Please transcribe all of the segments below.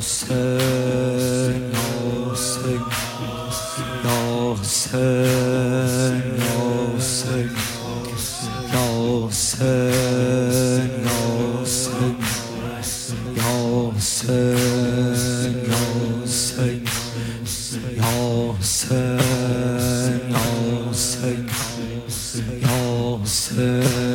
حسین یا یا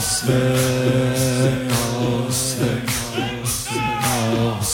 Spell.